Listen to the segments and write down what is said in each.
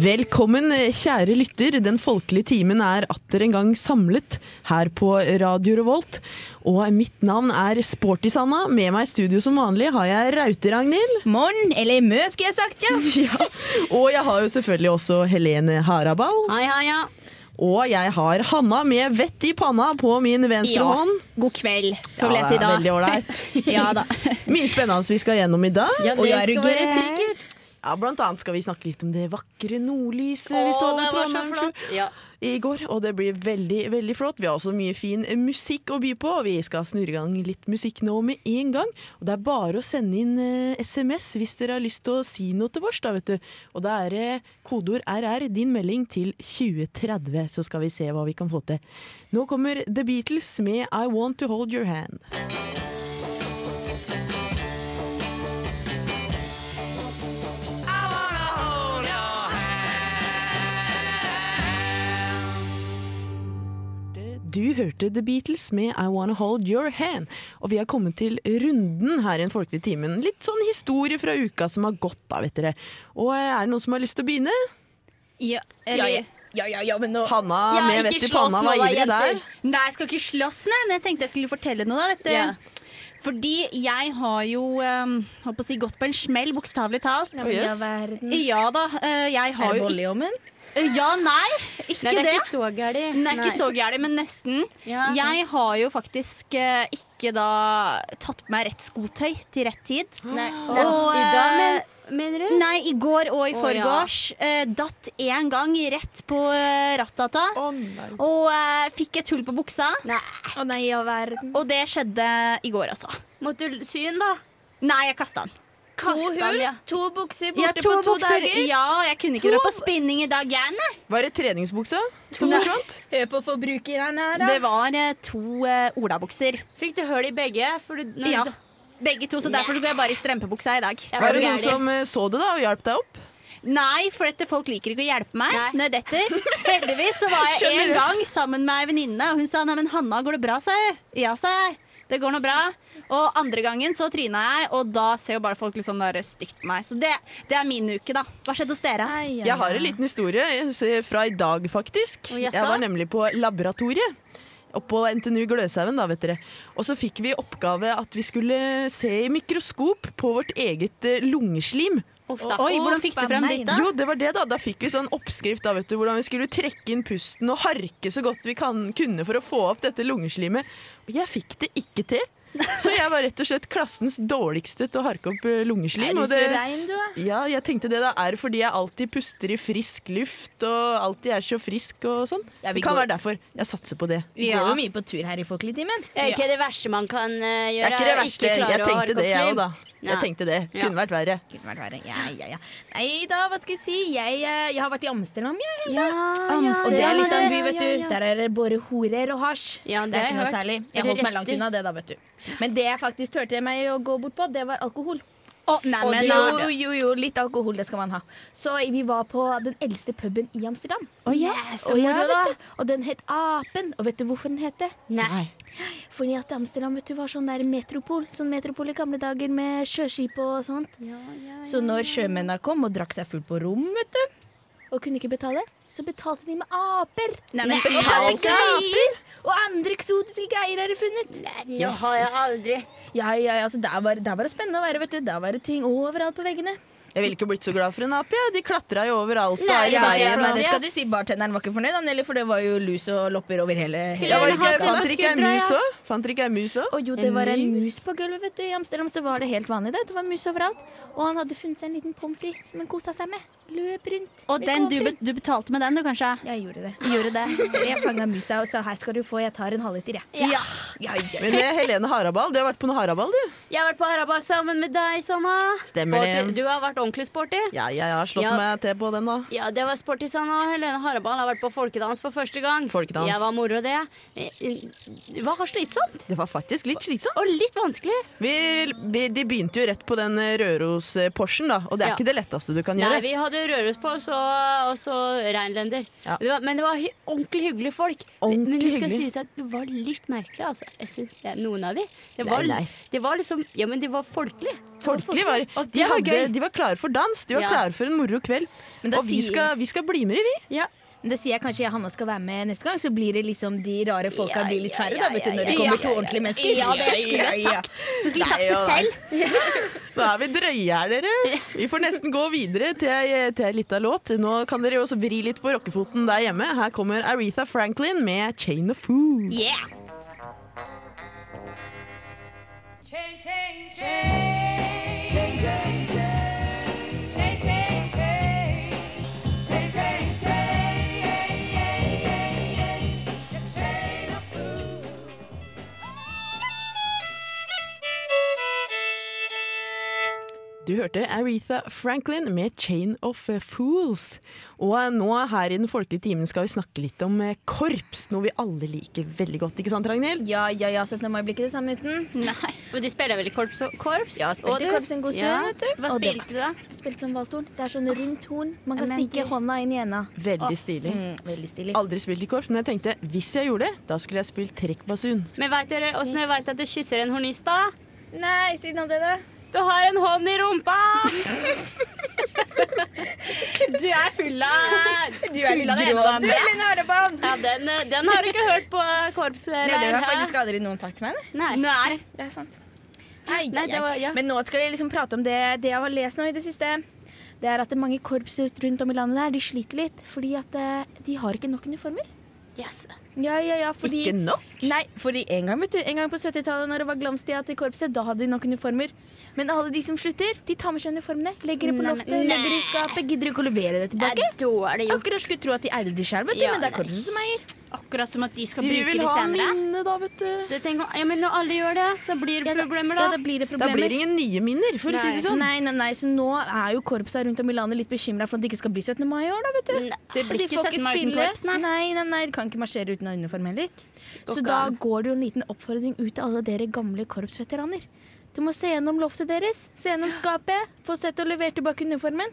Velkommen, kjære lytter. Den folkelige timen er atter en gang samlet her på Radio Revolt. Og mitt navn er Sporty-Sanna. Med meg i studio som vanlig har jeg Raute-Ragnhild. Morn, eller mø, skulle jeg sagt, ja. Ja. Og jeg har jo selvfølgelig også Helene Haraball. Hei, hei, ja. Og jeg har Hanna med vett i panna på min venstre Ja. hånd. God kveld, Ja, får vel det jeg si er da. veldig ålreit. Ja. Mye spennende vi skal gjennom i dag. Ja, Og det jeg er skal være sikkert. Ja, Blant annet skal vi snakke litt om det vakre nordlyset vi så så Trondheim. Ja. i går. Og det blir veldig veldig flott. Vi har også mye fin musikk å by på. Vi skal snurre i gang litt musikk nå med en gang. Og det er bare å sende inn eh, SMS hvis dere har lyst til å si noe til oss. da, vet du. Og det er eh, kodeord RR, din melding, til 2030. Så skal vi se hva vi kan få til. Nå kommer The Beatles med I Want To Hold Your Hand. Du hørte The Beatles med I Wanna Hold Your Hand. Og vi har kommet til runden her i Den folkelige timen. Litt sånn historie fra uka som har gått, da, vet dere. Og eh, er det noen som har lyst til å begynne? Ja, Eller- ja, ja, ja, men nå Hanna Ja, med vett i panna var ivrig jenter. der. Nei, jeg skal ikke slåss, nei, men jeg tenkte jeg skulle fortelle noe, da, vet du. Yeah. Fordi jeg har jo um, holdt å si, gått på en smell, bokstavelig talt. Ja. Ja da, eh, jeg har jo ikke? Ja, nei, ikke Nei, det er det. ikke så. Den er ikke så gæren, men nesten. Ja. Jeg har jo faktisk eh, ikke da tatt på meg rett skotøy til rett tid. Nei. Og, I dag, eh, men, mener du? Nei, i går og i oh, forgårs. eh, datt én gang rett på uh, rattata. Oh. Og eh, fikk et hull på buksa. Nei. Oh, nei, i all verden. Og det skjedde i går, altså. Måtte du sy den, da? Nei, jeg kasta den. Kaste hull, ja. To bukser Ja, borte to på to bukser. dager. Ja, jeg kunne ikke To dra på spinning i dag, jeg, nei. Var det treningsbukse? forsvant? Hør på forbrukerne her, da. Det var eh, to uh, olabukser. Fikk du hull i begge? For du, når Ja. du- Begge to, så derfor så går jeg bare i strømpebuksa i dag. Ja, Var det noen som eh, så det da og hjalp deg opp? Nei, for dette folk liker ikke å hjelpe meg Nei. når jeg detter. Heldigvis så var jeg Skjønner en gang sammen med ei venninne, og hun sa nei, men Hanna, går det bra, sa jeg. Ja, sa jeg. Det går nå bra. Og andre gangen så tryna jeg, og da ser jo bare folk litt sånn der stygt på meg. Så det, det er min uke, da. Hva skjedde hos dere? Ai, ai, Jeg har en liten historie eh, fra i dag, faktisk. Oh, jaså? Jeg var nemlig på laboratoriet. Oppå NTNU Gløshaugen, da, vet dere. Og så fikk vi oppgave at vi skulle se i mikroskop på vårt eget eh, lungeslim. Uff da. Oi, hvordan fikk du frem ditt, da? Jo, det var det, da. Da fikk vi sånn oppskrift da, vet du, hvordan vi skulle trekke inn pusten og harke så godt vi kan, kunne for å få opp dette lungeslimet. Og jeg fikk det ikke til. Så jeg var rett og slett klassens dårligste til å harke opp eh, lungeslim. Er du så det, rein, du er? ja, jeg tenkte det da er fordi jeg alltid puster i frisk luft og alltid er så frisk og sånn. Ja, det kan går- være derfor. Jeg satser på det. Vi Ja. går jo mye på tur her i Folkeligtimen. Det er ikke det verste man kan gjøre. Det er ikke det verste. Ikke Jeg tenkte det, jeg òg, da. Jeg Ja. tenkte det. Ja. Kunne vært verre. Kunne vært verre. Ja, ja, ja. Nei da, hva skal jeg si? Jeg, eh, jeg har vært i Amsterdam, jeg. Ja, Og det er litt av en by, vet ja, du. ja. Der er det bare horer og hasj. Ja, det det er ikke noe særlig. Jeg holdt meg langt unna det, da, vet du. Men det jeg faktisk turte meg å gå bort på, det var alkohol. Oh, nei, men, jo, jo, jo, litt alkohol, det skal man ha. Så vi var på den eldste puben i Amsterdam. Å, ja. Og, ja, vet du. og den het Apen. Og vet du hvorfor den het det? Nei. Fordi at Amsterdam vet du, var sånn der metropol. Sånn metropol i gamle dager med sjøskip og sånt. Så når sjømennene kom og drakk seg full på rom, vet du, og kunne ikke betale, så betalte de med aper. Nei, men Med betalte aper! Og andre eksotiske greier har de funnet. Det har jeg aldri. Ja, ja, ja, altså, der, var, der var det spennende å være, vet du. Der var det ting overalt på veggene. Jeg ville ikke blitt så glad for en ape. Ja. De klatra jo overalt. Nei, ja, ja, nei, det skal du si. Bartenderen var ikke fornøyd, Nelly. For det var jo lus og lopper over hele, hele var ikke, fant dere ikke ei mus òg? Fant dere ikke ei mus òg? Jo, det En var en mus? mus på gulvet, vet du. I Amsterdam så var det helt vanlig det. Det var mus overalt. Og han hadde funnet seg en liten pommes frites som han kosa seg med. Løp rundt. Og den, du, du betalte med den, du, kanskje? Jeg gjorde det. Gjorde det. Jeg fanga musa og sa her skal du få, jeg tar en halvliter, jeg. Ja. Ja, ja. Men Helene Haraball, du har vært på noe Haraball, du. Jeg har vært på Haraball sammen med deg, Sanna. Stemmer Sporty. det. Du har vært ordentlig sporty. Ja, jeg har slått Ja. meg til på den, da. Ja, det var sporty, Sanna. Helene Haraball har vært på folkedans for første gang. Folkedans. Jeg var moro, det. Det var slitsomt. Det var faktisk litt slitsomt. Og litt vanskelig. Vi, vi, de begynte jo rett på den Røros-Porschen, da, og det er Ja. ikke det letteste du kan Nei, vi hadde Røros på, så, og så reinlender. Ja. Det var, men det var hy ordentlig hyggelige folk. Ordentlig men det skal hyggelig. sies at det var litt merkelig, altså. Jeg syns noen av de. Det var, Nei, nei. det var liksom Ja, men de var folkelige. Folkelig var de. var Hadde, de var klare for dans, de var Ja. klare for en moro kveld. Men Og vi skal, vi skal bli med, vi. Ja. Men det sier jeg kanskje Hanna skal være med neste gang, så blir det liksom de rare folka blir litt færre, da, vet du, når det kommer to ordentlige mennesker. Ja, det skulle jeg sagt. Du skulle sagt det selv. Nå er vi drøye her, dere. Vi får nesten gå videre til ei lita låt. Nå kan dere også vri litt på rockefoten der hjemme. Her kommer Aretha Franklin med 'Chain of Fools'. Yeah. Du hørte Aretha Franklin med 'Chain of Fools'. Og nå her i Den folkelige timen skal vi snakke litt om eh, korps, noe vi alle liker veldig godt. Ikke sant, Ragnhild? Ja, ja, ja, 17. mai blir ikke det samme uten. Nei. Men du spiller vel i korps? korps? Ja, spilte Og i du? korps en god stund, Ja. Hva Og spilte du, da? Spilte som valthorn. Det er sånn rundt horn. Man kan stikke hånda inn i ena. Veldig stilig. Mm, veldig stilig. Aldri spilt i korps, men jeg tenkte hvis jeg gjorde det, da skulle jeg spilt trekkbasun. Men vet dere åssen jeg vet at du kysser en hornist, da? Nei, siden av det, da. Du har en hånd i rumpa! du er full av Du er litt full av det ene og du, det andre. Linn. Ja, den, eh, den har du ikke hørt på korpset. Nei, det har faktisk aldri noen sagt til meg. det. Nei. Nei. Det er sant. Nei, Nei, det var- ja. Men nå skal vi liksom prate om det, det jeg har lest nå i det siste. Det er at det er mange korps rundt om i landet der, de sliter litt fordi at eh, de har ikke nok uniformer. Yes. Ja, ja, ja, fordi Ikke nok? Nei, fordi en gang, vet du, en gang på 70-tallet når det var glanstida til korpset, da hadde de nok uniformer. Men alle de som slutter, de tar med seg uniformene, legger det på Nei, loftet, legger det i skapet, gidder ikke å levere det Det tilbake. er gjort. Akkurat skulle tro at de eide de sjøl, Ja, men det er nei. korpset som eier. Akkurat som at de skal De bruke vil ha senere. minne, da, vet du. Så tenker, ja, men når alle gjør det, da blir det Ja, da- problemer, Ja, da. blir det Da blir det ingen nye minner, for å si det sånn. Nei, nei, nei, så nå er jo korpsa rundt om i landet litt bekymra for at det ikke skal bli 17. mai i år, da, vet du. Nei, Det blir de ikke får 17. mai uten korps, nei. Nei, nei, nei, de kan ikke marsjere uten uniform heller. Så da går det jo en liten oppfordring ut til alle dere gamle korpsveteraner. Du må se gjennom loftet deres, se gjennom skapet, få sett og levert tilbake uniformen.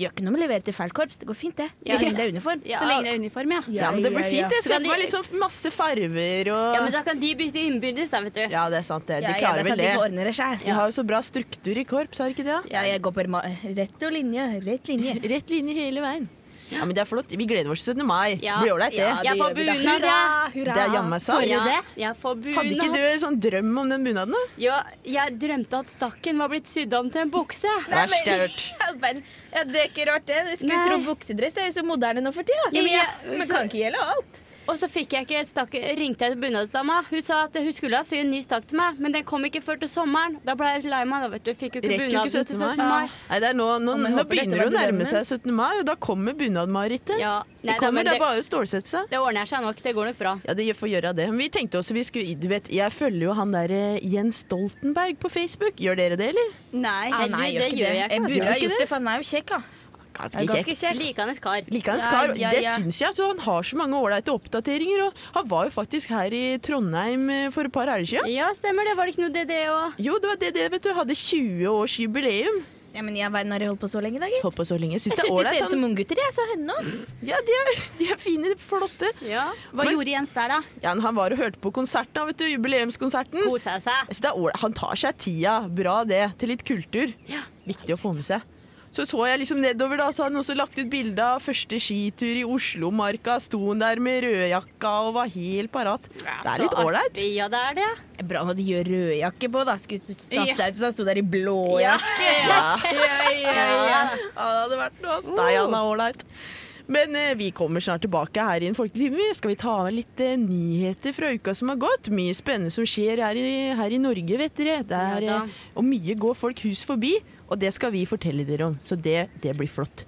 Gjør ikke noe med å levere til feil korps, det går fint det. Så lenge det er uniform. Ja. Så lenge det er uniform, ja. Ja, men det blir fint. Jeg Så ser for sånn masse farver og Ja, men da kan de bytte innbyrdes, da, vet du. Ja, det er sant, det. De klarer det er vel sant, de det. får ordne det selv. De har jo så bra struktur i korps, har de ikke det? Ja, jeg går på rett og linje, rett linje. Rett linje hele veien. Ja, men det er flott. Vi gleder oss til 17. mai. Ja. Det blir ålreit, det. Ja, Jeg det får bunad, Hurra, hurra. Det er jammen meg sant. Ja, jeg får bunad. Hadde ikke du en sånn drøm om den bunaden, da? Ja, jeg drømte at stakken var blitt sydd om til en bukse. Verst jeg har hørt. Ja, det er ikke rart, det. Du skulle Nei. tro buksedress er jo så moderne nå for tida. Ja, men jeg- men kan ikke gjelde alt. Og så fikk jeg ikke stakk, ringte jeg til bunadsdama. Hun sa at hun skulle ha sy en ny stakk til meg, men den kom ikke før til sommeren. Da ble jeg lei meg. da, vet du. Fikk jo ikke bunaden til 17. 17. mai. Ja. Nei, det er nå, nå, Ja, nå begynner det å nærme seg 17. mai, og da kommer bunadmarerittet. Ja, Det nei, da, kommer, men det det, er bare å stålsette seg. det ordner seg nok. Det går nok bra. Ja, det får gjøre det. Men vi tenkte også vi skulle Du vet, jeg følger jo han der eh, Jens Stoltenberg på Facebook. Gjør dere det, eller? Nei. Ah, nei, du, det gjør det. jeg ikke, Jeg burde ha gjort det, for han er jo kjekk, da. Ganske ganske kjekk. kjekk. Likandes kar. Likeens Ja, kar. ja, Det ja. syns jeg. Så han har så mange ålreite oppdateringer. Og han var jo faktisk her i Trondheim eh, for et par helger siden. Ja, stemmer det. Var det ikke noe DD òg? Jo, det var det, det vet du. Hadde 20 års jubileum. Ja, men i all verden har de holdt på så lenge, da, gitt. Holdt på så lenge. Syns Jeg det syns de ser ut som unggutter, jeg. Så henne òg. Ja, de er, de er fine, flotte. Ja. Hva Men- gjorde Jens der, da? Ja, han var og hørte på konserten, vet du. Jubileumskonserten. Kosa seg. Så det er ålreit. Han tar seg tida. Bra det. Til litt kultur. Ja. Viktig å få med seg. Så så jeg liksom nedover, da, så hadde han også lagt ut bilde av første skitur i Oslomarka. Sto han der med rødjakka og var helt parat. Det er litt Så ålreit. Ja, det er det. Det er Bra når de gjør rødjakke på, da. Skulle tatt Ja. seg ut så han sto der i blåjakke. Ja. Ja, ja, ja. Ja, det hadde vært noe. han er ålreit. Men eh, vi kommer snart tilbake her i en folkelig time. Skal vi ta med litt eh, nyheter fra uka som har gått? Mye spennende som skjer her i, her i Norge, vet dere. Det er, Ja eh, og mye går folk hus forbi, og det skal vi fortelle dere om. Så det, det blir flott.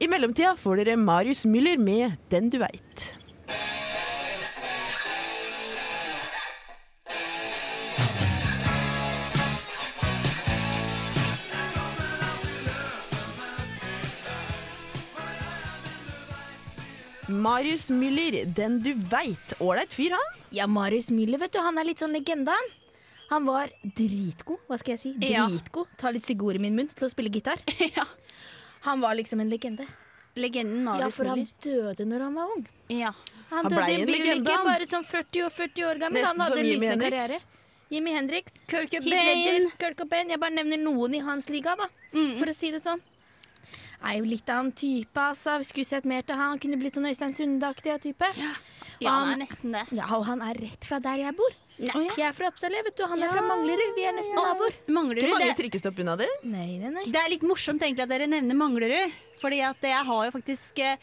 I mellomtida får dere Marius Müller med 'Den du veit'. Marius Müller, 'Den du veit'. Ålreit fyr, han. Ja, Marius Müller, vet du, han er litt sånn legende. han. Han var dritgod, hva skal jeg si? Ja. Dritgod. Ta litt stygge ord i min munn til å spille gitar. ja. Han var liksom en legende. Legenden Marius Müller. Ja, for han døde når han var ung. Ja. Han, Han døde ble i en bilulykke, bare sånn 40 og 40 år gammel. Nesten han hadde en lysende karriere. Jimmy Hendrix, Kurt Heath Cobain. Kurt Cobain. Jeg bare nevner noen i hans liga, da, for å si det sånn. Er jo litt av en type, altså. Vi skulle sett mer til han. Han kunne blitt sånn Øystein Sunde-aktig type. ja, Han- han er nesten det. Ja, og han er rett fra der jeg bor. Nei. Jeg er fra Oppsal, vet du. Han er fra Manglerud. Vi er nesten naboer. Manglerud, Ikke mange trikkestopp unna det. Nei, nei, nei. det er litt morsomt egentlig at dere nevner Manglerud. Fordi at jeg har jo faktisk eh,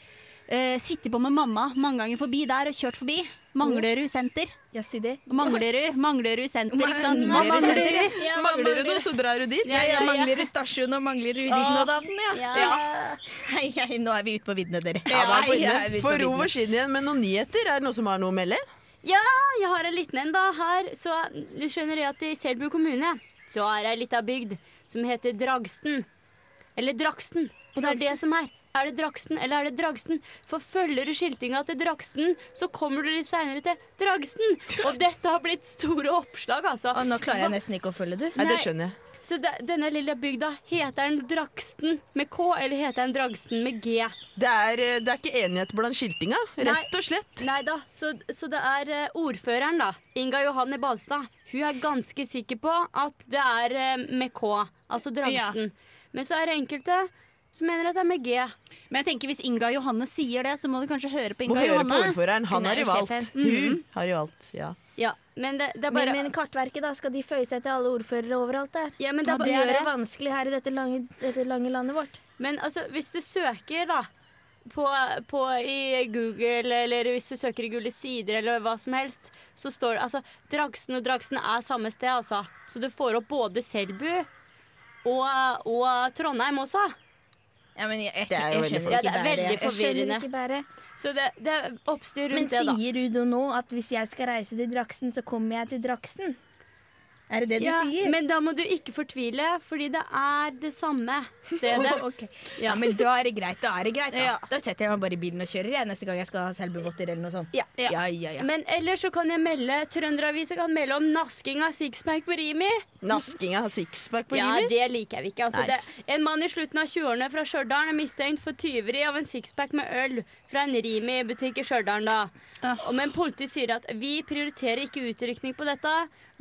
eh, sittet på med mamma mange ganger forbi der og kjørt forbi. Manglerud senter. Ja, si det. Manglerud, Manglerud senter, ikke sant? Manglerud ja, Mangler du noe, så drar du dit. Ja, ja, Manglerud stasjon og Manglerud ditten og datten, ja. Ja. Hei, hei, nå er vi ute på viddene, dere. Ja, da er vi på vidne. på ro og skinn igjen med noen nyheter. Er det noen som har noe å melde? Ja, jeg har en liten en da her. Så du skjønner at i Selbu kommune så er det ei lita bygd som heter Dragsten. Eller Draksten. Og det er det som er. Er det Dragsten, eller er det Dragsten? For følger du skiltinga til Dragsten, så kommer du litt seinere til Dragsten. Og dette har blitt store oppslag, altså. Og nå klarer jeg nesten ikke å følge, du. Nei, Nei. det skjønner jeg. Så de, denne lille bygda, heter den Dragsten med K, eller heter den Dragsten med G? Det er, eh, det er ikke enighet blant skiltinga, rett og slett. Nei da, så, så det er eh, ordføreren, da, Inga Johanne Balstad. Hun er ganske sikker på at det er eh, med K, altså Dragsten. Men så er det enkelte som mener at det er med G. Men jeg tenker hvis Inga Johanne sier det, så må du kanskje høre på Inga Må Inga høre på Johanne. ordføreren. Han er har jo jo valgt. sjefen. Hun har jo valgt, ja. Ja, men det, det er Men, bare men Kartverket, da? Skal de føye seg til alle ordførere overalt der? ja, men det, er Det gjør det. vanskelig her i dette lange, dette lange landet vårt. Men altså, hvis du søker, da på, på i Google, eller hvis du søker i Gule sider, eller hva som helst, så står det altså Dragsen og Dragsen er samme sted, altså. Så du får opp både Selbu og, og Trondheim også. Ja, men jeg, jeg, jeg, jeg, skjønner Ja, ikke det er bæret. veldig forvirrende. Så det, det er oppstyr Men rundt det, da. Men sier Udo nå at hvis jeg skal reise til Draksen, så kommer jeg til Draksten? Er det det du Ja, sier? men da må du ikke fortvile, fordi det er det samme stedet. okay. Ja, men da er det greit. Da er det greit da. Ja. da setter jeg meg bare i bilen og kjører jeg neste gang jeg skal ha Selbuvotter eller noe sånt. Ja. ja, ja, ja. Men ellers så kan jeg melde Trønderavisa kan melde om nasking av sixpack på Rimi. Nasking av sixpack på Rimi? Ja, det liker jeg ikke. Altså, det, en mann i slutten av 20-årene fra Stjørdal er mistenkt for tyveri av en sixpack med øl fra en Rimi-butikk i Stjørdal. da. Men politiet sier at vi prioriterer ikke utrykning på dette,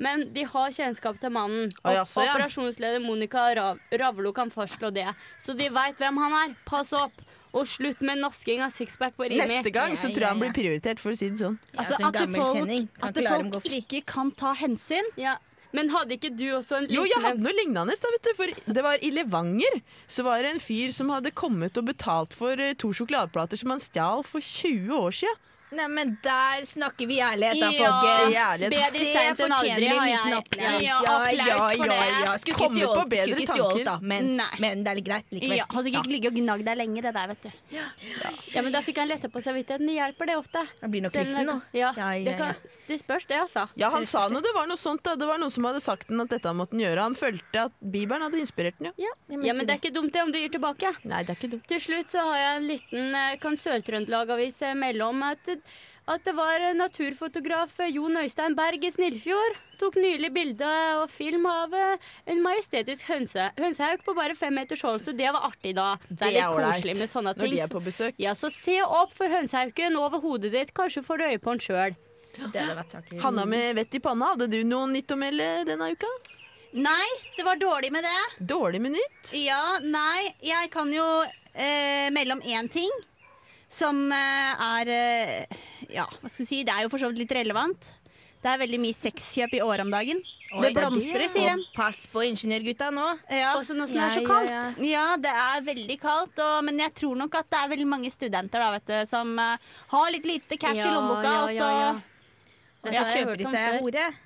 men de har kjennskap til mannen. Og jaså, ja. Operasjonsleder Monica Rav Ravlo kan fastslå det. Så de veit hvem han er. Pass opp! Og slutt med nasking av sixpack på Rimi. Neste gang så tror jeg han blir prioritert, for å si det sånn. Altså, sånn at det folk. Kan at folk fri. ikke kan ta hensyn. Ja. Men hadde ikke du også en liten Jo, jeg hadde noe lignende. Da, vet du, for det var I Levanger så var det en fyr som hadde kommet og betalt for eh, to sjokoladeplater som han stjal for 20 år siden. Nei, men der snakker vi ærlighet, da, Ja, folkens. ærlighet. bedre seint enn aldri, har jeg. applaus. Ja, Ja, applaus ja, for ja, det. ja. Skulle ikke stjålet, skulle ikke stjålet, da. Men, men det er litt greit likevel. Ja, har sikkert ligget og gnagd der lenge, det der, vet du. Ja, men da fikk han letta på samvittigheten. Det hjelper det ofte. Han blir nok kristen nå. Ja, Ja, ja, Det, kan, det spørs det, altså. Ja, han sa noe, det var noe sånt da. Det var noen som hadde sagt den at dette måtte han gjøre. Han følte at Bibelen hadde inspirert den, ja. Ja, ja men det er ikke dumt det om du gir tilbake. Nei, det er ikke dumt. Til slutt så har jeg en liten eh, kan Sør-Trøndelag-avis eh, melde om at, at det var naturfotograf Jon Øystein Berg i Snillfjord. Tok nylig bilde og film av eh, en majestetisk hønse, hønsehauk på bare fem meters hold, så det var artig da. Det er litt koselig med sånne Når ting. de er på besøk. Ja, så se opp for hønsehauken over hodet ditt. Kanskje får du øye på den sjøl. Hanna med vett i panna, hadde du noe nytt å melde denne uka? Nei, det var dårlig med det. Dårlig med nytt? Ja, nei, jeg kan jo eh, melde om én ting. Som eh, er eh, Ja, hva skal vi si, det er jo for så vidt litt relevant. Det er veldig mye sexkjøp i året om dagen. Oi, det blomstrer, sier de. Pass på ingeniørgutta nå. Ja. Også nå som det er så kaldt. ja, ja. Ja, det er veldig kaldt, og, men jeg tror nok at det er veldig mange studenter da, vet du, som uh, har litt lite cash i Ja, lommeboka. ja, og så ja. Har jeg kjøper de seg før.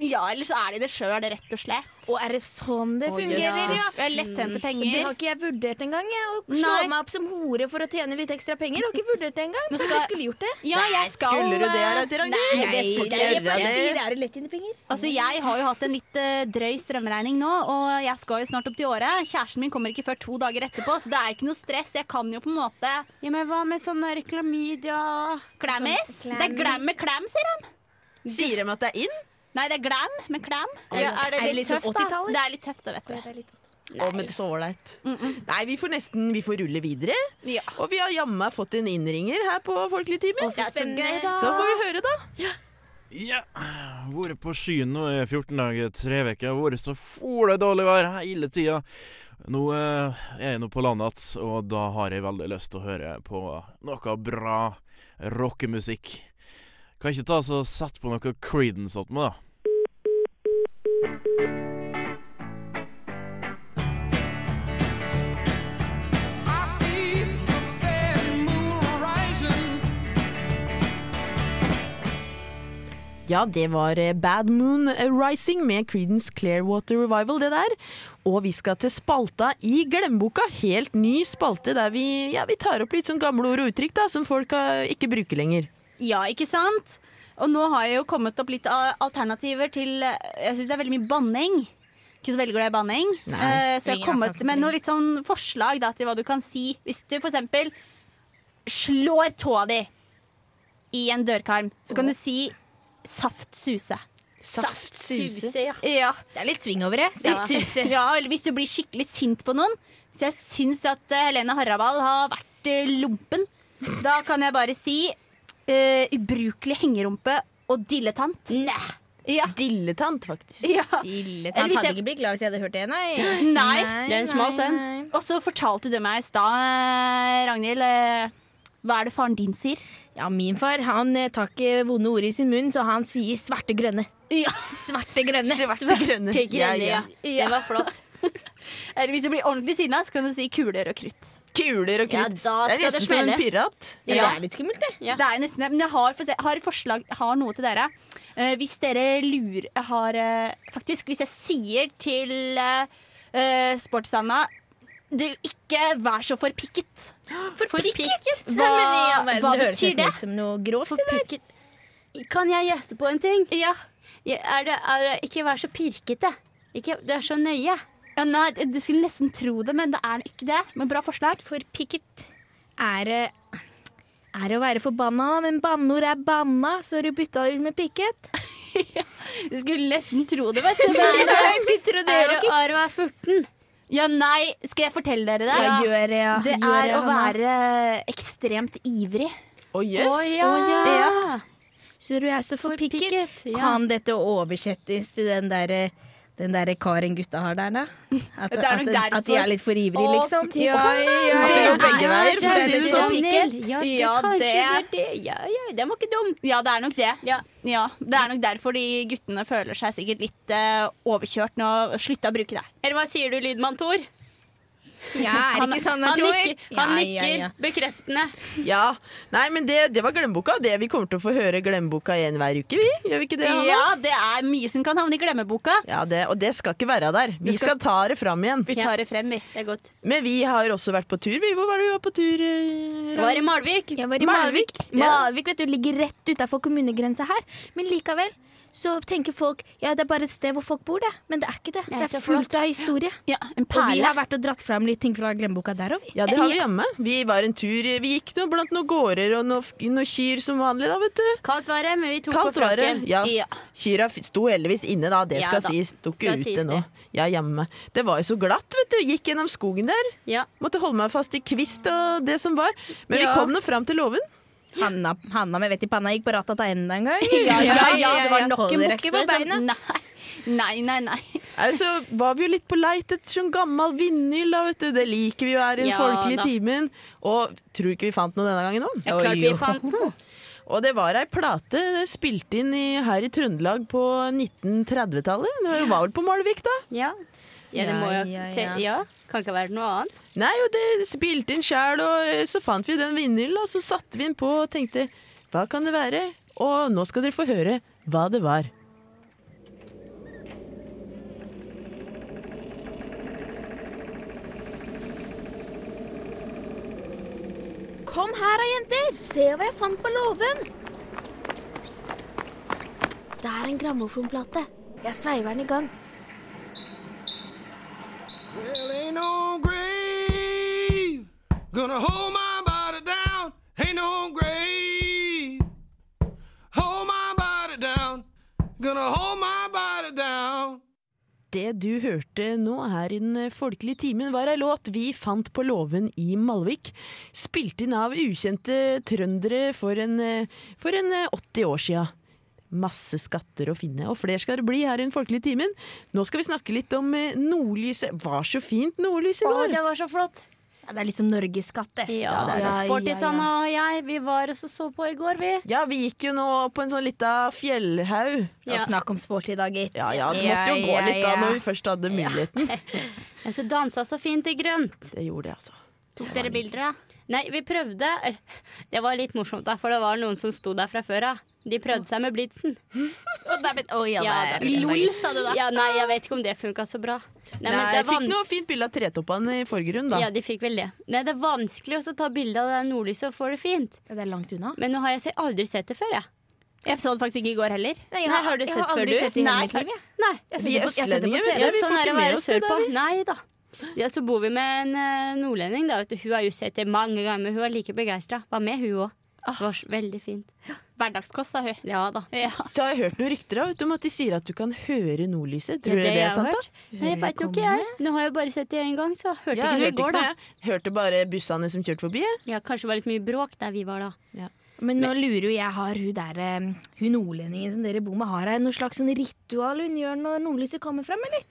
Hore? eller så er de det sjøl, rett og slett. Og er det sånn det fungerer, ja? Det er lettjente Det har ikke jeg vurdert engang. Jeg, å slå Nei. meg opp som hore for å tjene litt ekstra penger. Jeg har ikke vurdert det engang. Skal... Kanskje skal- skulle gjort det? Ja, jeg skal Skulle du det, Ragnhild? Nei, det Nei, skal det ikke er jeg. Jeg sier det er jo lettjentepenger. Altså, Jeg har jo hatt en litt uh, drøy strømregning nå, og jeg skal jo snart opp til året. Kjæresten min kommer ikke før to dager etterpå, så det er ikke noe stress. Jeg kan jo på en måte Ja, men hva med sånn reklamidia. Sånn Det er glam med klam, sier de. Sier de at det er inn? Nei, det er glam med klam. Ja, er det Er det litt liksom tøft, da? Det er litt tøft, da, vet du. Det er litt Nei. Oh, men så ålreit. Nei, vi får nesten vi får rulle videre. Ja. Og vi har jammen meg fått en innringer her på Folkeligtimen. Så. Så får vi høre, da. Ja, vært på skyen nå i 14 dager, tre uker. Vært så fole dårlig vær hele tida. Nå eh, er jeg nå på landet igjen, og da har jeg veldig lyst til å høre på noe bra rockemusikk. Kan ikke ta så sette på noe Creedence åt meg, da. Ja, det var eh, Bad Moon Rising med Creedence Clearwater Revival, det der. Og vi skal til spalta i Glemmeboka. Helt ny spalte der vi, ja, vi tar opp litt sånn gamle ord og uttrykk da, som folk eh, ikke bruker lenger. Ja, ikke sant? Og nå har jeg jo kommet opp litt alternativer til Jeg syns det er veldig mye banning. Ikke så veldig glad i banning. Eh, så jeg har kommet med noen litt sånn forslag da, til hva du kan si hvis du for eksempel slår tåa di i en dørkarm. Så kan du si saftsuse. Saftsuse, ja. Ja. Det er litt sving over det. Ja. Saftsuse. ja, eller hvis du blir skikkelig sint på noen. Hvis jeg syns at eh, Helene Harrabal har vært lumpen, lompen, da kan jeg bare si eh, ubrukelig hengerumpe og dilletant. Nei. Ja. Dilletant, faktisk. ja. Dilletant hvis hadde ikke blitt glad hvis jeg hadde hørt det, nei. Nei, den smalt, den. nei. Og så fortalte du meg i stad, Ragnhild, eh, hva er det faren din sier? Ja, min far han eh, tar ikke vonde ord i sin munn, så han sier svarte grønne. Ja. Svarte grønne. Svarte grønne. Ikke grønne, ja. Ja. Det var flott. Eller hvis du blir ordentlig sinna, så kan du si kuler og krutt. Kuler og Ja, krutt. da det er nesten som en pirat. Ja, Ja. Det er litt skummelt, det. Ja. Det er nesten. Men jeg har, for se- har forslag, har noe til dere. Uh, hvis dere lurer har uh, Faktisk, hvis jeg sier til uh, Sportsanna du, ikke vær så forpikket. Forpikket? Hva, ja, men hva det betyr det? som noe grovt. Forpikket. Kan jeg gjette på en ting? Ja. Ja, Er det, er det Ikke vær så pirkete. Ikke, det er så nøye. Ja, nei, Du skulle nesten tro det, men det er ikke det. Men bra forslag. For picket er er å være forbanna, men banneord er banna, så har du bytta ut med picket Du skulle nesten tro det, vet du. Nei, Men, nei, jeg skulle tro det Er er å være furten? ja, nei, skal jeg fortelle dere det? Ja, gjør ja. Det Gjør er å være ekstremt ivrig. Å jøss. Ja. Så du er så forpikket. For ja. Kan dette oversettes til den derre den der karen gutta har der, da? At, er at, at de er litt for ivrige, liksom? Ja, ja, ja, At det går begge veier, for å si det sånn. Ja, det, kanskje er det. Ja, ja, den var ikke dum. Ja, det er nok det. Ja. Ja, Det er nok derfor de guttene føler seg sikkert litt uh, overkjørt nå slutta å bruke det. Eller hva sier du, lydmann Tor? Ja, er det ikke sånn, han Tor? nikker, han Ja, nikker ja, ja. bekreftende. Ja. Nei, men det, det var Glemmeboka. Det vi kommer til å få høre Glemmeboka igjen hver uke, vi. Gjør vi ikke det, Hanna? Ja, det er mye som kan havne i glemmeboka. Ja, det, og det skal ikke være der. Vi skal- skal ta det fram igjen. Vi tar det frem, vi. Det er godt. Men vi har også vært på tur. Vi. Hvor var det vi var på tur? Jeg Det var i Malvik. Jeg var i Malvik. Malvik. Malvik vet du, ligger rett utafor kommunegrensa her. Men likevel så tenker folk ja, det er bare et sted hvor folk bor, det. Men det er ikke det. Det er Det fullt av historie. Ja, En Og vi har vært og dratt fram litt ting fra glemmeboka der òg, vi. Ja, det har vi hjemme. Vi var en tur. Vi gikk noe blant noen gårder og noen noe kyr som vanlig, da, vet du. Kaldt være, men vi tok Kaldt på var det. Ja, Ja. kyra sto heldigvis inne, da. Det Ja skal da. sies. Sto ikke ute sies nå. det. Ja, hjemme. Det var jo så glatt, vet du. Gikk gjennom skogen der. Ja. Måtte holde meg fast i kvist og det som var. Men vi kom nå fram til låven. Hanna, Hanna med vett i panna gikk på ratata enda en gang. Ja, ja, ja, det var nok en bukke på beina? Nei, nei, nei. nei. Nei, Så var vi jo litt på leit etter sånn gammel vinyl, da, vet du. Det liker vi jo her i den Ja, folkelige da. timen. Og tror ikke vi fant noe denne gangen òg. Ja, klart vi fant noe. Og det var ei plate spilt inn i, her i Trøndelag på 1930-tallet. Det var vel på Malvik, da. Ja. Ja, det må jo ja, se, ja. Kan ikke være noe annet. Nei, og det spilte inn sjæl, og så fant vi den vinylen, og så satte vi den på og tenkte hva kan det være? Og nå skal dere få høre hva det var. Kom her da, jenter. Se hva jeg fant på låven. Det er en grammofonplate. Jeg sveiver den i gang. Well, ain't no grave gonna hold my body down. Ain't no grave hold my body down. Gonna hold my body down. Det du hørte nå her i den folkelige timen var ei låt vi fant på låven i Malvik. Spilt inn av ukjente trøndere for en, for en eh, 80 år sia. Masse skatter å finne, og flere skal det bli her i Den folkelige timen. Nå skal vi snakke litt om eh, nordlyset. Var så fint nordlyset i går! det var så flott. Ja, det er liksom Norges skatt, det. Ja, det er det. Sportisene og jeg, vi var også så på i går, vi. Ja, vi gikk jo nå på en sånn lita fjellhaug. Ja. Snakk om sporty gitt. Ja ja, det måtte jo gå Ja, litt da ja, ja. når vi først hadde muligheten. Jeg så dansa så fint i grønt. Det gjorde det, altså. Tok dere bilder, da? Nei, vi prøvde. Det var litt morsomt, da, for det var noen som sto der fra før av. De prøvde seg med blitsen. oh, ja, Ja, LOL, sa du da. Ja, nei, jeg vet ikke om det funka så bra. Nei, Nei, men det jeg fikk noe fint bilde av tretoppene i forgrunnen, da. Ja, de fikk vel det. Nei, det er vanskelig å ta bilde av det nordlyset og få det fint. Ja, det er langt unna. Men nå har jeg aldri sett det før, jeg. Jeg så det faktisk ikke i går heller. Nei, Nei, har du jeg har har før, aldri du? sett det i hele Nei. mitt liv. jeg. Nei. Vi jeg østlendinger, vet du. vi sånn får er det ikke å med være oss det sørpå. der. Nei da. Ja, så bor vi med en eh, nordlending, da. Vet du. Hun har jo sett det mange ganger, men hun var like begeistra. Var med, hun òg. Det var veldig fint. Hverdagskost, sa hun. Ja da. Ja. Så har jeg hørt noen rykter du, om at de sier at du kan høre nordlyset. Tror Ja, du det, er sant? da? Nei, jeg veit jo ikke jeg. Nå har jeg bare sett det én gang, så hørte Ja, ikke jeg det i går, da. Jeg hørte bare bussene som kjørte forbi. jeg. Ja, kanskje det var litt mye bråk der vi var da. Men nå lurer jo jeg, har hun der eh, Hun nordlendingen som dere bor med, har hun noe slags sånn ritual hun gjør når nordlyset kommer frem, eller?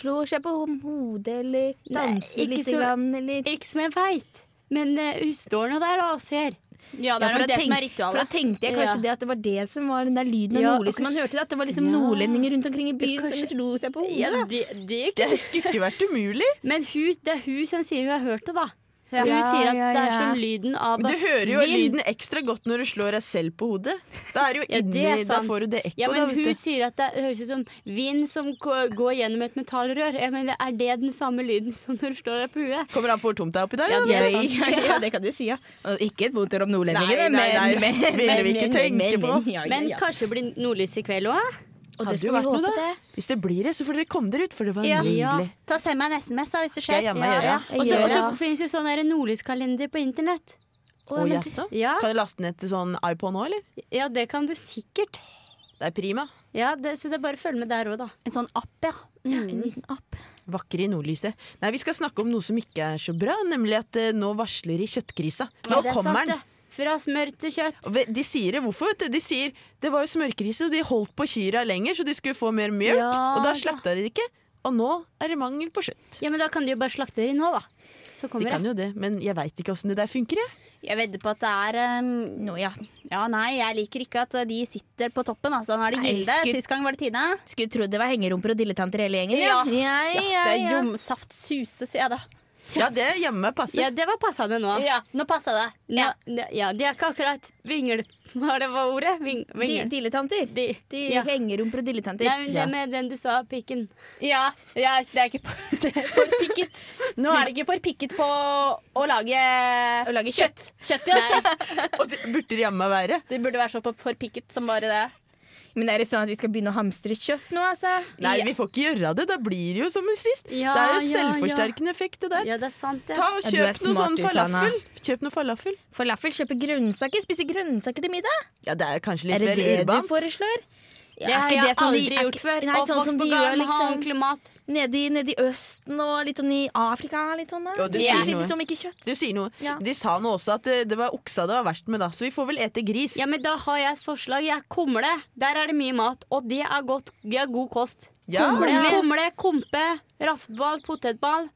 Slår seg på hodet, eller danser ikke litt, så- grann, eller Ikke som jeg veit, men uh, hun står nå der og ser. Ja, det Ja, er for det tenk, det som er tenk- For ritualet. da tenkte jeg kanskje Ja. det at det var det som var den der lyden av Ja, nordlys man hørte. hørte. At det var liksom Ja. nordlendinger rundt omkring i byen Kanskje- som slo seg på hodet. Ja, det, det, Det skulle ikke vært umulig. Men hun, det er hun som sier hun har hørt det, da. Ja. Hun sier at det er som lyden av Du hører jo vind. lyden ekstra godt når du slår deg selv på hodet. Da er jo Ja, det inni, er da får du det ekko. Ja, men da, hun sier at det høres ut som vind som går gjennom et metallrør. Jeg mener, Er det den samme lyden som når du slår deg på huet? Kommer an på hvor tomt det er oppi der. Ja, det er Ja, det kan du si, ja. Og ikke et vondt ord om nordlendingene, men, men, ville vi ikke tenke på. men, Men kanskje det blir nordlys i kveld òg? Og Hadde det skal vi vært noe, da. det. Hvis det blir det, så får dere komme dere ut, for det var Ja. nydelig. Ta Send meg en SMS da, hvis det Skal jeg skjer. Ja, Ja. Og så og finnes jo sånn der nordlyskalender på internett. Å, jaså? Ja, Kan du laste ned til sånn iPod nå, eller? ja, det kan du sikkert. Det er prima. Ja, det, Så det er bare å følge med der òg, da. En sånn app, ja. Ja, En liten app. Vakre i nordlyset. Nei, Vi skal snakke om noe som ikke er så bra, nemlig at eh, nå varsler i kjøttkrisa. Nå Ja, er kommer sant, den! Det. Fra smør til kjøtt. De sier det hvorfor, vet du. De sier det var jo smørkrise, og de holdt på kyra lenger, så de skulle få mer mjølk. Ja, og da slakta de det ikke. Og nå er det mangel på kjøtt. Ja, men da kan de jo bare slakte de nå, da. Så De kan det. jo det, men jeg veit ikke åssen det der funker. Jeg. Jeg vedder på at det er um, Nå, ja. Ja, nei, jeg liker ikke at de sitter på toppen. Altså, nå er det Gilde. Sist gang var det Tine. Skulle trodd det var hengerumper og dilletanter hele gjengen. Ja, ja, ja, Det ja. suse, sier jeg da. Ja, det hjemme passer. Ja, det var passende nå. Ja, nå passa det. Ja, det- ja, de er ikke akkurat vingel... Hva det var ordet? Ving, Di vingel. dilettanter. De, De ja. hengerumper og dilettanter. Nei, men Ja. det med den du sa, pikken. Ja, ja, det er ikke det er for pikket. Nå er det ikke for pikket på å lage, Å lage kjøtt. Kjøtt, ja. Og det burde det jammen være. Det burde være så på for pikket som bare det. Men er det sånn at vi skal begynne å hamstre kjøtt nå, altså? Nei, Ja. vi får ikke gjøre det. Da blir det jo som sist. Ja, det er jo ja, selvforsterkende effekt, det der. Ja, det er sant, ja. Ta og Ja, du er Kjøp noe sånn falafel. Kjøp noe falafel. Falafel, kjøpe grønnsaker. Spise grønnsaker til middag? Ja, det er kanskje litt Er det det det du foreslår? Det har jeg aldri gjort før. Nei, sånn som de gjør liksom Nedi nede nede i Østen og litt sånn i Afrika. Litt sånn. Jo, du De sier noe. ikke kjøtt. Du sier noe. Ja. De sa nå også at det, det var oksa det var verst med, da. Så vi får vel ete gris. Ja, men da har jeg et forslag. Jeg kumle. Der er det mye mat, og det er, godt, det er god kost. Ja. Kumle, kumle, kompe, raspeball, potetball.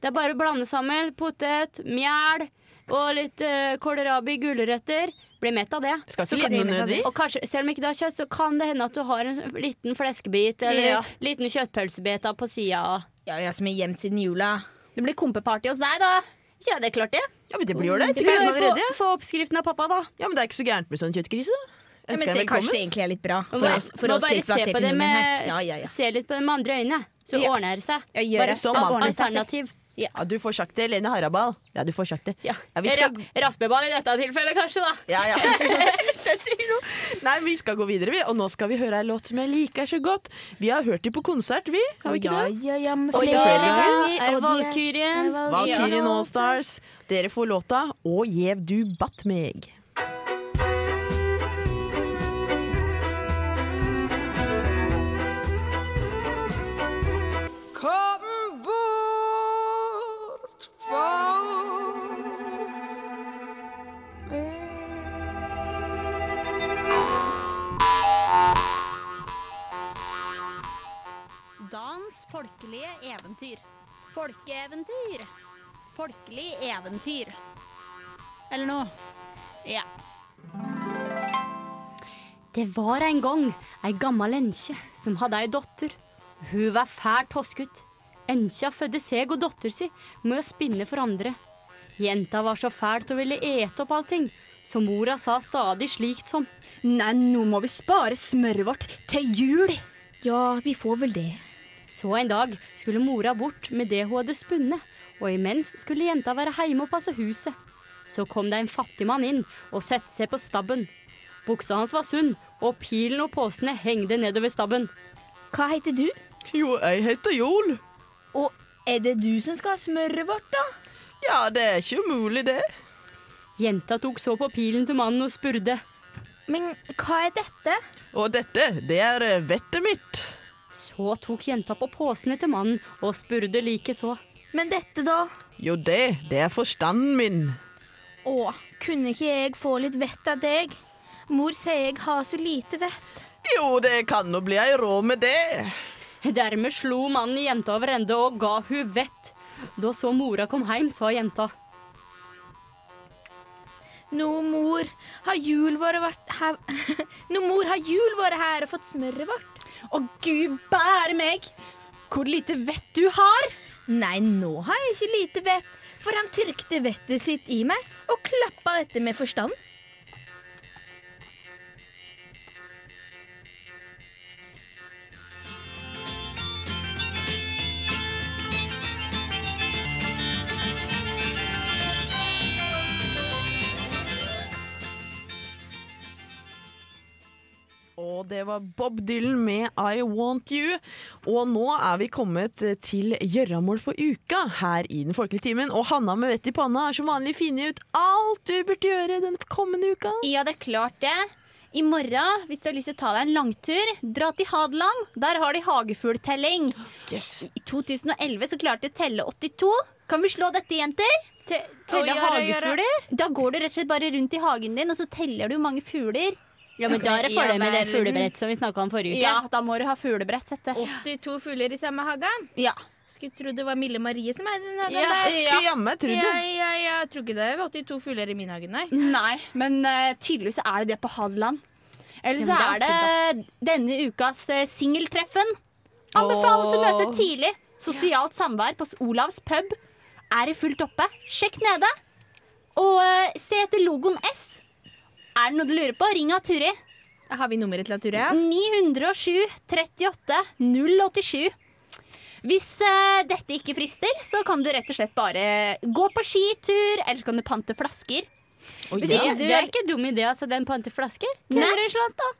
Det er bare å blande sammen potet, mjæl og litt uh, kålrabi, gulrøtter. Blir mett av det. Skal ikke lide noe nød. Og kanskje, selv om ikke du har kjøtt, så kan det hende at du har en liten fleskebit eller Ja. en liten kjøttpølsebit på sida. Ja, ja, som er gjemt siden jula. Det blir kompeparty hos deg, da. Ja, det er klart det. Ja, men det blir jo det. Det gleder få, få oppskriften av pappa, da. Ja, men det er ikke så gærent med sånn kjøttgrise, da. Ja, men se, kanskje det egentlig er litt bra for oss, for må oss bare se på det med. Ja, ja, ja. Se litt på det med andre øyne, så ordner det seg. Ja, gjør Bare. Som alternativ. Ja, du får sagt det, Lene Harabal. Ja, du får sagt det. Ja. Ja, skal... Ra- Raspeball i dette tilfellet, kanskje, da. Ja, ja. det sier noe. Nei, vi skal gå videre, vi. Og nå skal vi høre ei låt som jeg liker så godt. Vi har hørt dem på konsert, vi. Har vi ikke det? ja, ja, men Og flere ganger, er og Valkyrien. Valkyrien Allstars. Dere får låta 'Å gjev du batt meg'. Folkeeventyr. Folkelig eventyr. Eller noe. Ja. Det var en gang ei gammel enkje som hadde ei datter. Hun var fælt toskete. Enkja fødte seg og datter si med å spinne for andre. Jenta var så fælt og ville ete opp allting, så mora sa stadig slikt som Nei, nå må vi spare smøret vårt til jul. Ja, vi får vel det. Så en dag skulle mora bort med det hun hadde spunnet, og imens skulle jenta være hjemme og passe huset. Så kom det en fattig mann inn og satte seg på stabben. Buksa hans var sunn, og pilen og påsene hengte nedover stabben. Hva heter du? Jo, jeg heter Jol. Og er det du som skal ha smøret vårt, da? Ja, det er ikke umulig, det. Jenta tok så på pilen til mannen og spurte. Men hva er dette? Og dette, det er eh, vettet mitt. Så tok jenta på påsene til mannen og spurte likeså. Men dette, da? Jo, det, det er forstanden min. Å, kunne ikke jeg få litt vett av deg? Mor sier jeg har så lite vett. Jo, det kan nå bli ei råd med det. Dermed slo mannen jenta over ende og ga hun vett. Da så mora kom hjem, sa jenta. Nå, mor, har jul vært her Nå, mor, har jul vært her og fått smøret vårt? Å, gud bære meg! Hvor lite vett du har! Nei, nå har jeg ikke lite vett, for han trykte vettet sitt i meg og klappa etter med forstand. Og det var Bob Dylan med I Want You. Og nå er vi kommet til gjøramål for uka her i Den folkelige timen. Og Hanna med vett i panna har som vanlig funnet ut alt du burde gjøre den kommende uka. Ja, det er klart det. I morgen, hvis du har lyst til å ta deg en langtur, dra til Hadeland. Der har de hagefugltelling. I 2011 så klarte de å telle 82. Kan vi slå dette, jenter? Telle oh, hagefugler? Da går du rett og slett bare rundt i hagen din, og så teller du mange fugler. Ja, men da er det fordel med det fuglebrett som vi snakka om forrige uke. Ja, da må du ha fuglebrett, vet du. 82 fugler i samme hagen. Ja. Skulle tro det var Mille Marie som eide den hagen Ja, der. Skulle jammen trodd Ja, ja, ja. Jeg tror ikke det er 82 fugler i min hage, nei. Nei, men uh, tydeligvis er det det på Hadeland. Eller så Ja, er det denne ukas uh, singeltreffen. Anbefales å møte tidlig. Sosialt samvær på Olavs pub er i fullt oppe. Sjekk nede. Og uh, se etter logoen S. Er det noe du lurer på, ring av Turi. Har vi nummeret til Aturia? 907 38 087. Hvis uh, dette ikke frister, så kan du rett og slett bare gå på skitur, eller så kan du pante flasker. Oh, ja. ikke Det er ikke dum idé, altså. Den pante flasker. Tjener en slant, da.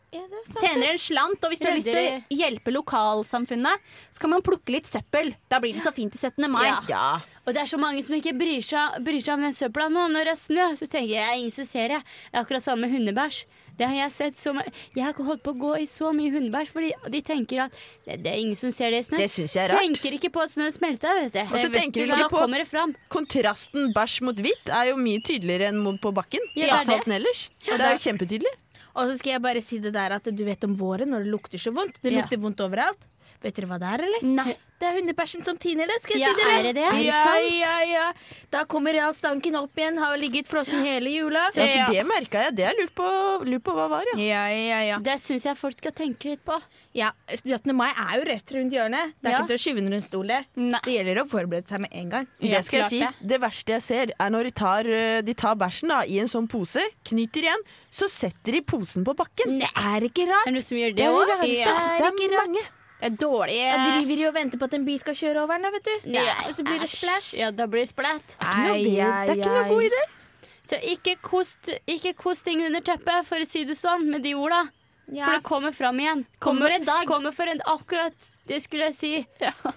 Tjener en slant, og hvis du har lyst til å hjelpe lokalsamfunnet, så kan man plukke litt søppel. Da blir det så fint til 17. mai. Ja. Ja. Og det er så mange som ikke bryr seg, bryr seg om den søpla nå når det er snø. Så tenker jeg, ingen som ser det. Det er akkurat samme med hundebæsj. Det har jeg sett så Jeg har holdt på å gå i så mye hundebæsj fordi de tenker at det, det er ingen som ser det i snø. Det synes jeg er rart. Tenker ikke på at snø smelter, vet du. Og så tenker du ikke på- det fram. Kontrasten bæsj mot hvitt er jo mye tydeligere enn på bakken. Ja, I det er asfalten ellers. Det er jo kjempetydelig. Og så skal jeg bare si det der at du vet om våren når det lukter så vondt. Det Ja. lukter vondt overalt. Vet dere hva det er, eller? Nei. Det er hundebæsjen som tiner det, skal jeg Ja, si dere. er det det? Er det Ja, sant? ja, ja. Da kommer realstanken stanken opp igjen. Har ligget frossen hele jula. Ja, for det merka jeg. Det har jeg lurt på, lurt på hva var, ja. Ja, ja, ja. Det syns jeg folk skal tenke litt på. ja 17. mai er jo rett rundt hjørnet. Det er Ja. ikke til å skyve under en stol, det. Nei. Det gjelder å forberede seg med en gang. Det skal jeg si. det. Det verste jeg ser, er når de tar, eh, de tar bæsjen da, i en sånn pose, knyter igjen, så setter de posen på bakken. Det er ikke rart. Er det noen som gjør Det det er det. Ja. Det ikke er rart. mange. Det er dårlig Jeg driver jo og venter på at en bil skal kjøre over den, da, vet du. Nei, Og så blir det splæsj. Ja, da blir det splatt. Det er ikke noe, det, er ikke noe god idé. Så ikke kost, ikke kost ting under teppet, for å si det sånn, med de orda. Ja. For det kommer fram igjen. Kommer en dag. Kommer for en, akkurat det skulle jeg si.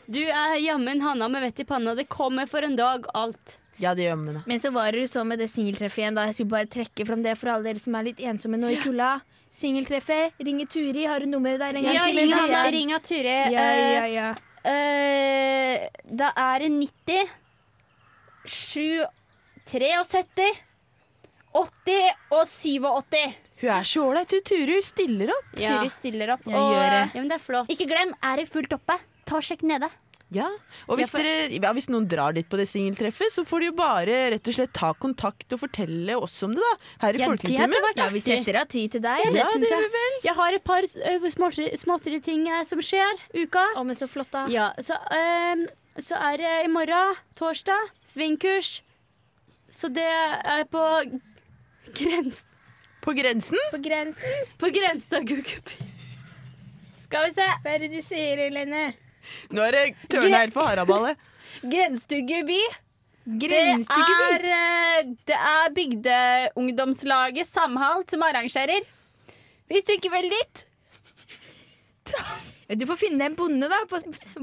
Du er jammen Hanna med vett i panna. Det kommer for en dag, alt. Ja, det gjør man. Men så var det jo så med det singeltreffet igjen. da Jeg skulle bare trekke fram det for alle dere som er litt ensomme nå i kulda. Singeltreffet. Ringer Turi. Har du nummeret der? en gang? Ja, Ring ja. ring av Turi. Ja, ja, ja. Uh, eh, da er det 90 7 73 80 og 87. Hun er så ålreit, Turi. Stiller opp. Ja. Turi stiller opp. Og eh, Ja, men det er flott. ikke glem, er det fullt oppe, ta og sjekk nede. Ja, og hvis, Ja, for- dere, ja, hvis noen drar dit på det singeltreffet, så får de jo bare rett og slett ta kontakt og fortelle oss om det, da. Her i Ja, det Folketimen. Ja, vi setter av tid til deg, Ja, det ja, det jeg. Jeg har et par uh, småtteri ting eh, som skjer uka. Å, men så flott, da. Ja, så, ehm, så er det i morgen, torsdag, svingkurs. Så det er på grens, På grensen. På grensen. på grensen av Gugubi. Skal vi se. Hva er det du sier, Helene? Nå er det tørna helt for haraballet. Grenstuggeby. Det er, eh, det er bygdeungdomslaget Samhalt som arrangerer. Hvis du ikke vil dit Du får finne en bonde, da. På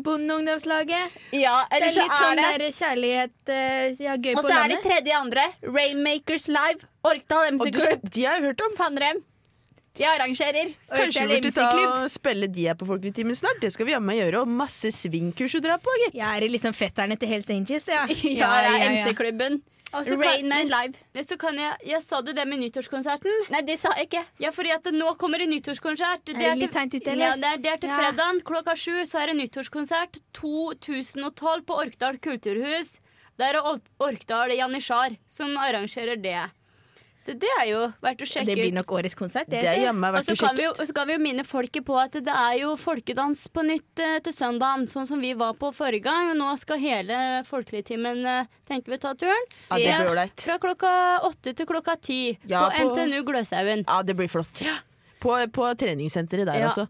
Bondeungdomslaget. Ja, eller så er det litt er sånn der kjærlighet eh, ja, gøy Og på så er det tredje andre. Rainmakers Live. Orkdal MC Group. de har jeg hørt om. Fannrem. De arrangerer. Kanskje vi burde ta og spille de her på Folketimen snart. Det skal vi jammen gjøre. Og masse svingkurs å dra på, gitt. Jeg er i liksom fetterne til Hells Angels, ja. Ja, det er MC-klubben. Rain Man Rainman Live. Så kan jeg, jeg sa det det med nyttårskonserten. Nei, det sa jeg ikke. Ja, fordi at nå kommer det nyttårskonsert. Det det litt seint ute, eller? Ja, det er, det er til Ja. fredagen klokka sju. Så er det nyttårskonsert 2012 på Orkdal kulturhus. Det er Or- Orkdal Janitsjar som arrangerer det. Så det er jo verdt å sjekke ut. Det blir nok årets konsert. Det, Det er jammen verdt så å kan, vi sjekke ut. og så kan vi jo minne folket på at det er jo folkedans på nytt eh, til søndagen, sånn som vi var på forrige gang. Og nå skal hele Folkeligtimen uh, tenke vi ta turen. Ja, det blir ålreit. Fra klokka åtte til klokka ti Ja, på på- NTNU Gløshaugen. Ja, det blir flott. På, på treningssenteret der, Ja. altså.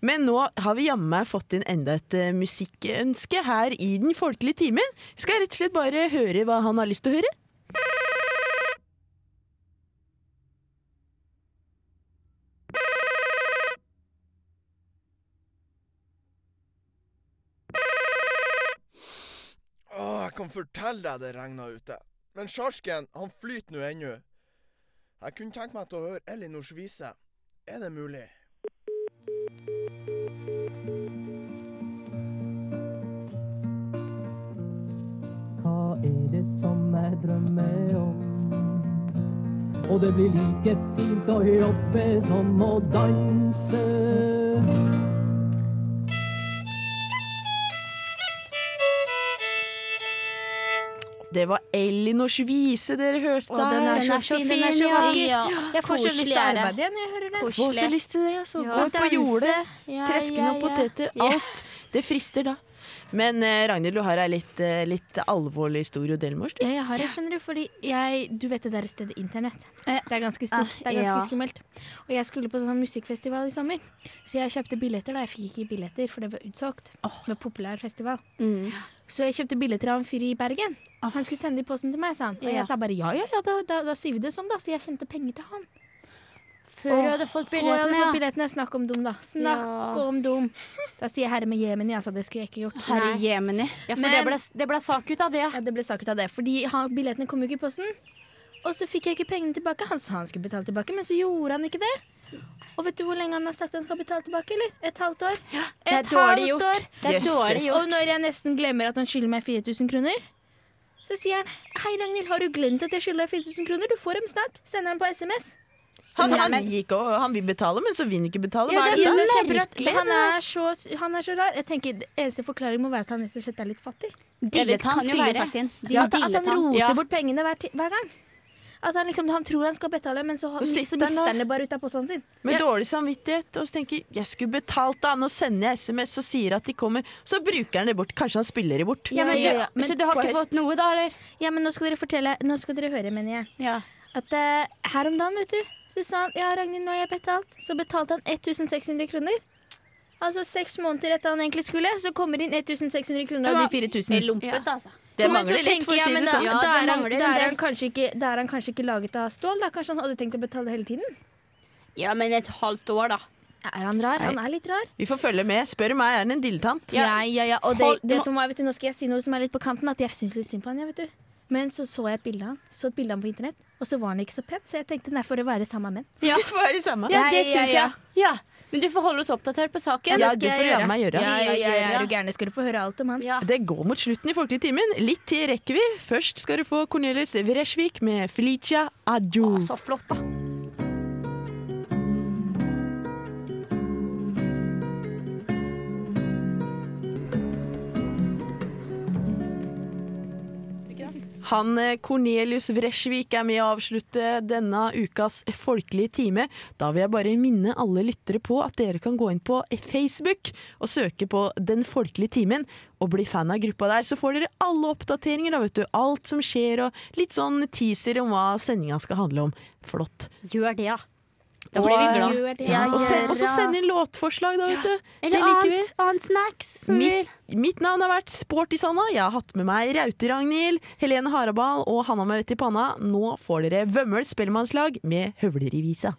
Men nå har vi jammen meg fått inn enda et uh, musikkønske her i Den folkelige timen. Skal jeg rett og slett bare høre hva han har lyst til å høre? Å, jeg kan fortelle deg det regna ute. Men sjarsken, han flyter nå ennå. Jeg kunne tenkt meg til å høre Elinors vise. Er det mulig? Hva er det som jeg drømmer om? Og det blir like fint å jobbe som å danse. Det var Elinors vise dere hørte. der. den er så fin, den er så vakker. Ja. Jeg får så lyst til å arbeide igjen når jeg hører den. Får så lyst til det, altså. Ja, Gå på jordet, Ja, treskende ja, poteter. Alt. Det frister da. Men eh, Ragnhild, du har ei litt, eh, litt alvorlig historie å dele med oss. Ja, jeg har det, skjønner du. Fordi jeg, du vet det der stedet internett. Det er ganske stort. Ah, Det er ganske ja. skummelt. Og jeg skulle på sånn musikkfestival i sommer. Så jeg kjøpte billetter. da Jeg fikk ikke billetter, for det var utsolgt. Var populær festival. Mm. Så jeg kjøpte billetter av en fyr i Bergen. Han skulle sende de posten til meg, sa han. Og Ja. jeg sa bare ja, ja, ja, da, da, da sier vi det sånn, da. Så jeg sendte penger til han. Før jeg hadde fått Og jeg hadde billettene, fått ja. billettene. Snakk om dum, da. Snakk Ja. om dum. Da sier jeg herre med Jemeni, altså. Det skulle jeg ikke gjort. Herre jemeni. ja for Men- det ble, det ble sak ut av det. Ja, det ble sak ut av det, fordi han, billettene kom jo ikke i posten. Og så fikk jeg ikke pengene tilbake. Han sa han skulle betale tilbake, men så gjorde han ikke det. Og vet du hvor lenge han har sagt han skal betale tilbake, eller? Et halvt år? Det er Et dårlig halvt gjort. år. Det er dårlig gjort. Og når jeg nesten glemmer at han skylder meg 4000 kroner, så sier han Hei, Ragnhild, har du glemt at jeg skylder deg 4000 kroner? Du får dem snart. Sender han på SMS. Han, han, gikk og, han vil betale, men så vil han ikke betale. Ja, Hva det det er det er Han er, så, han er så rar. Jeg tenker, Eneste forklaring må være at han rett og slett er litt fattig. Dillet han, skulle du sagt inn. Ja, at, at han roter Ja. bort pengene hver, hver gang. At han, liksom, han tror han skal betale, men så, Så mister han det bare ut av posten sin. Med dårlig samvittighet. Og så tenker jeg skulle betalt da. Nå sender jeg SMS og sier at de kommer. Så bruker han det bort. Kanskje han spiller det bort. Ja, men, Ja, du, ja, men så du har ikke fått noe, da, eller? Ja, men nå skal dere fortelle Nå skal dere høre, mener jeg. Ja. At uh, her om dagen, vet du, så sa han ja, Ragnhild, nå har jeg betalt. Så betalte han 1600 kroner. Altså seks måneder etter han egentlig skulle, så kommer det inn 1600 kroner av de 4000. Lumpet, altså. Det mangler litt, for å si det sånn. Ja, da, er han, da, er da er han kanskje ikke laget av stål. Da. Kanskje han hadde tenkt å betale hele tiden. ja, men et halvt år, da. Er han rar? Nei. Han er litt rar. Vi får følge med. Spør meg, er han en dilletant? Ja, ja, ja. Og det, det som var, vet du, nå skal jeg si noe som er litt på kanten, at jeg syns litt synd på han, jeg, vet du. Men så så jeg et bilde av han, så et bilde av han på internett, og så var han ikke så pen, så jeg tenkte nei, for det være samme menn. Ja, det å være samme. Ja, Ja, det ja, syns ja. jeg. Ja. Men du får holde oss oppdatert på saken. Ja, det får du gjøre. meg gjøre. Ja, ja, ja, ja, er du gæren, skal du få høre alt om han. Ja. Det går mot slutten i Folkelig timen. Litt til rekker vi. Først skal du få Cornelis Vresjvik med Felicia Adjo. Så flott, da. Han eh, Cornelius Vresjvik er med å avslutte denne ukas folkelige time. Da vil jeg bare minne alle lyttere på at dere kan gå inn på Facebook og søke på Den folkelige timen og bli fan av gruppa der. Så får dere alle oppdateringer, da, vet du. Alt som skjer og litt sånn teaser om hva sendinga skal handle om. Flott. Gjør det, ja. Da blir vi glad. Gjør det. Ja, og se- og så send inn låtforslag, da, vet du. Eller det liker vi. annet, snacks som Mitt, mitt navn har vært Sporty Sanna. Jeg har hatt med meg Raute-Ragnhild, Helene Harabal og Hanna med vett i panna. Nå får dere Vømmøl spellemannslag med Høvler i visa.